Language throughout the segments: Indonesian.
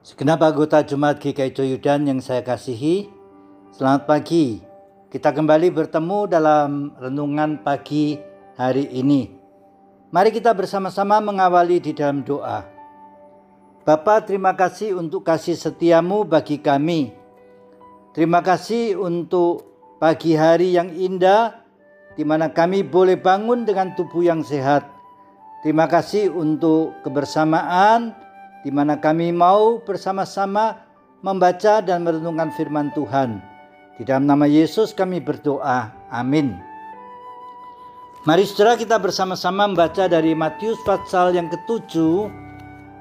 Segenap anggota Jemaat GKI Joyudan yang saya kasihi, selamat pagi. Kita kembali bertemu dalam renungan pagi hari ini. Mari kita bersama-sama mengawali di dalam doa. Bapa, terima kasih untuk kasih setiamu bagi kami. Terima kasih untuk pagi hari yang indah di mana kami boleh bangun dengan tubuh yang sehat. Terima kasih untuk kebersamaan di mana kami mau bersama-sama membaca dan merenungkan firman Tuhan. Di dalam nama Yesus kami berdoa. Amin. Mari saudara kita bersama-sama membaca dari Matius pasal yang ketujuh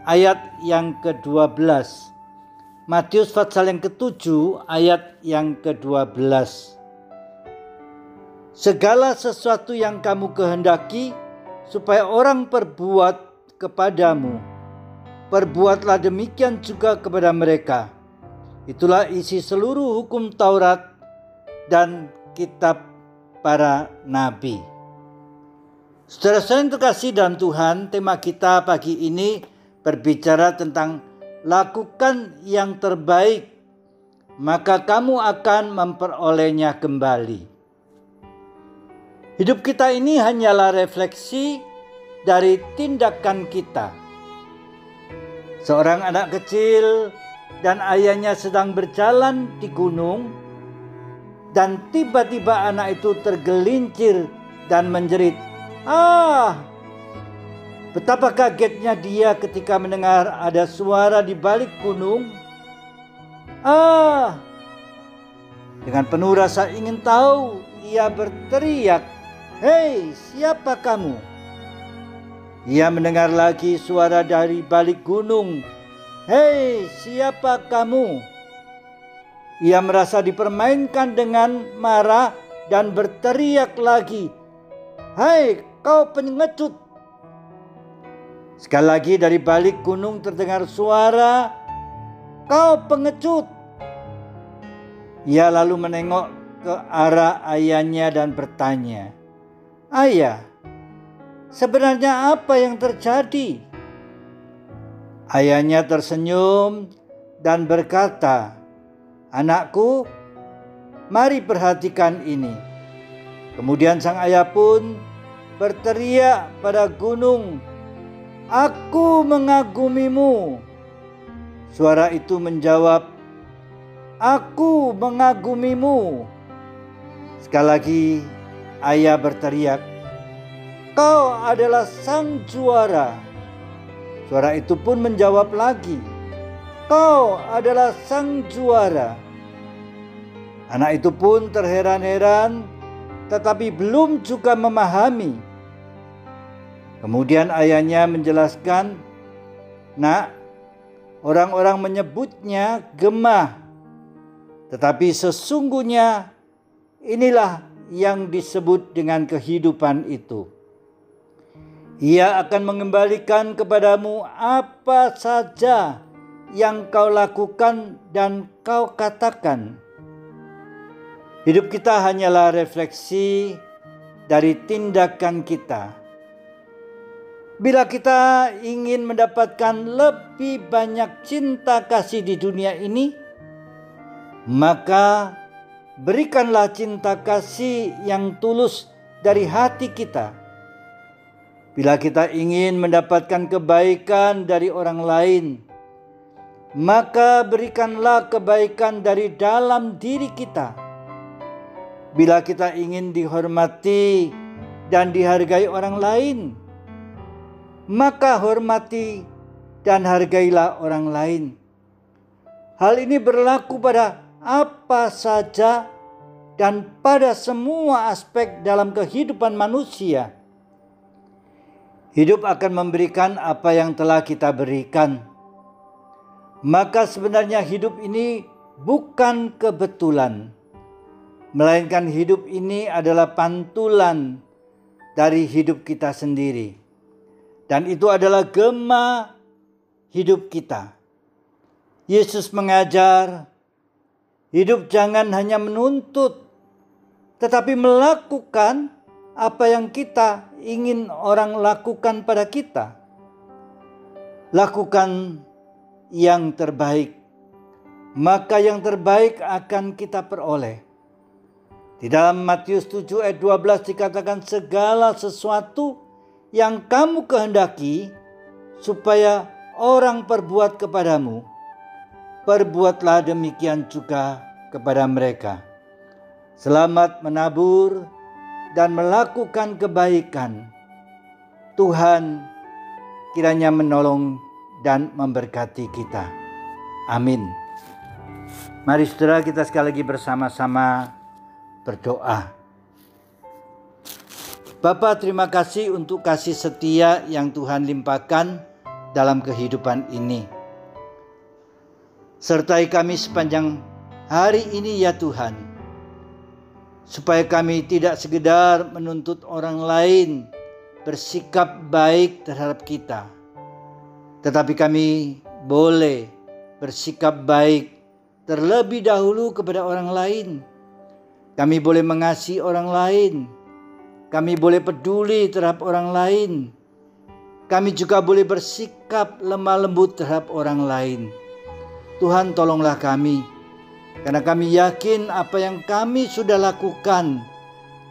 ayat yang ke-12. Matius pasal yang ketujuh ayat yang ke-12. Segala sesuatu yang kamu kehendaki supaya orang perbuat kepadamu, perbuatlah demikian juga kepada mereka. Itulah isi seluruh hukum Taurat dan kitab para nabi. Saudara-saudara terkasih dalam Tuhan, tema kita pagi ini berbicara tentang lakukan yang terbaik, maka kamu akan memperolehnya kembali. Hidup kita ini hanyalah refleksi dari tindakan kita. Seorang anak kecil dan ayahnya sedang berjalan di gunung dan tiba-tiba anak itu tergelincir dan menjerit. Ah! Betapa kagetnya dia ketika mendengar ada suara di balik gunung. Ah! Dengan penuh rasa ingin tahu, ia berteriak, "Hei, siapa kamu?" Ia mendengar lagi suara dari balik gunung. Hei, siapa kamu? Ia merasa dipermainkan dengan marah dan berteriak lagi. Hai, kau pengecut. Sekali lagi dari balik gunung terdengar suara, kau pengecut. Ia lalu menengok ke arah ayahnya dan bertanya, Ayah, Sebenarnya apa yang terjadi? Ayahnya tersenyum dan berkata, "Anakku, mari perhatikan ini." Kemudian sang ayah pun berteriak pada gunung, "Aku mengagumimu." Suara itu menjawab, "Aku mengagumimu." Sekali lagi ayah berteriak, Kau adalah sang juara. Suara itu pun menjawab lagi, Kau adalah sang juara. Anak itu pun terheran-heran, tetapi belum juga memahami. Kemudian ayahnya menjelaskan, "Nak, orang-orang menyebutnya gemah, tetapi sesungguhnya inilah yang disebut dengan kehidupan itu." Ia akan mengembalikan kepadamu apa saja yang kau lakukan dan kau katakan. Hidup kita hanyalah refleksi dari tindakan kita. Bila kita ingin mendapatkan lebih banyak cinta kasih di dunia ini, maka berikanlah cinta kasih yang tulus dari hati kita Bila kita ingin mendapatkan kebaikan dari orang lain, maka berikanlah kebaikan dari dalam diri kita. Bila kita ingin dihormati dan dihargai orang lain, maka hormati dan hargailah orang lain. Hal ini berlaku pada apa saja dan pada semua aspek dalam kehidupan manusia Hidup akan memberikan apa yang telah kita berikan. Maka sebenarnya hidup ini bukan kebetulan, melainkan hidup ini adalah pantulan dari hidup kita sendiri, dan itu adalah gema hidup kita. Yesus mengajar, hidup jangan hanya menuntut, tetapi melakukan apa yang kita ingin orang lakukan pada kita. Lakukan yang terbaik, maka yang terbaik akan kita peroleh. Di dalam Matius 7 ayat 12 dikatakan segala sesuatu yang kamu kehendaki supaya orang perbuat kepadamu, perbuatlah demikian juga kepada mereka. Selamat menabur dan melakukan kebaikan. Tuhan kiranya menolong dan memberkati kita. Amin. Mari saudara kita sekali lagi bersama-sama berdoa. Bapak terima kasih untuk kasih setia yang Tuhan limpahkan dalam kehidupan ini. Sertai kami sepanjang hari ini ya Tuhan. Supaya kami tidak sekedar menuntut orang lain bersikap baik terhadap kita. Tetapi kami boleh bersikap baik terlebih dahulu kepada orang lain kami boleh mengasihi orang lain. Kami boleh peduli terhadap orang lain. Kami juga boleh bersikap lemah lembut terhadap orang lain. Tuhan tolonglah kami. Karena kami yakin apa yang kami sudah lakukan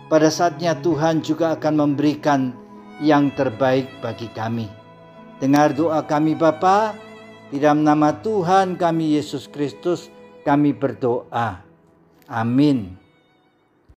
pada saatnya Tuhan juga akan memberikan yang terbaik bagi kami. Dengar doa kami Bapa, di dalam nama Tuhan kami Yesus Kristus kami berdoa. Amin.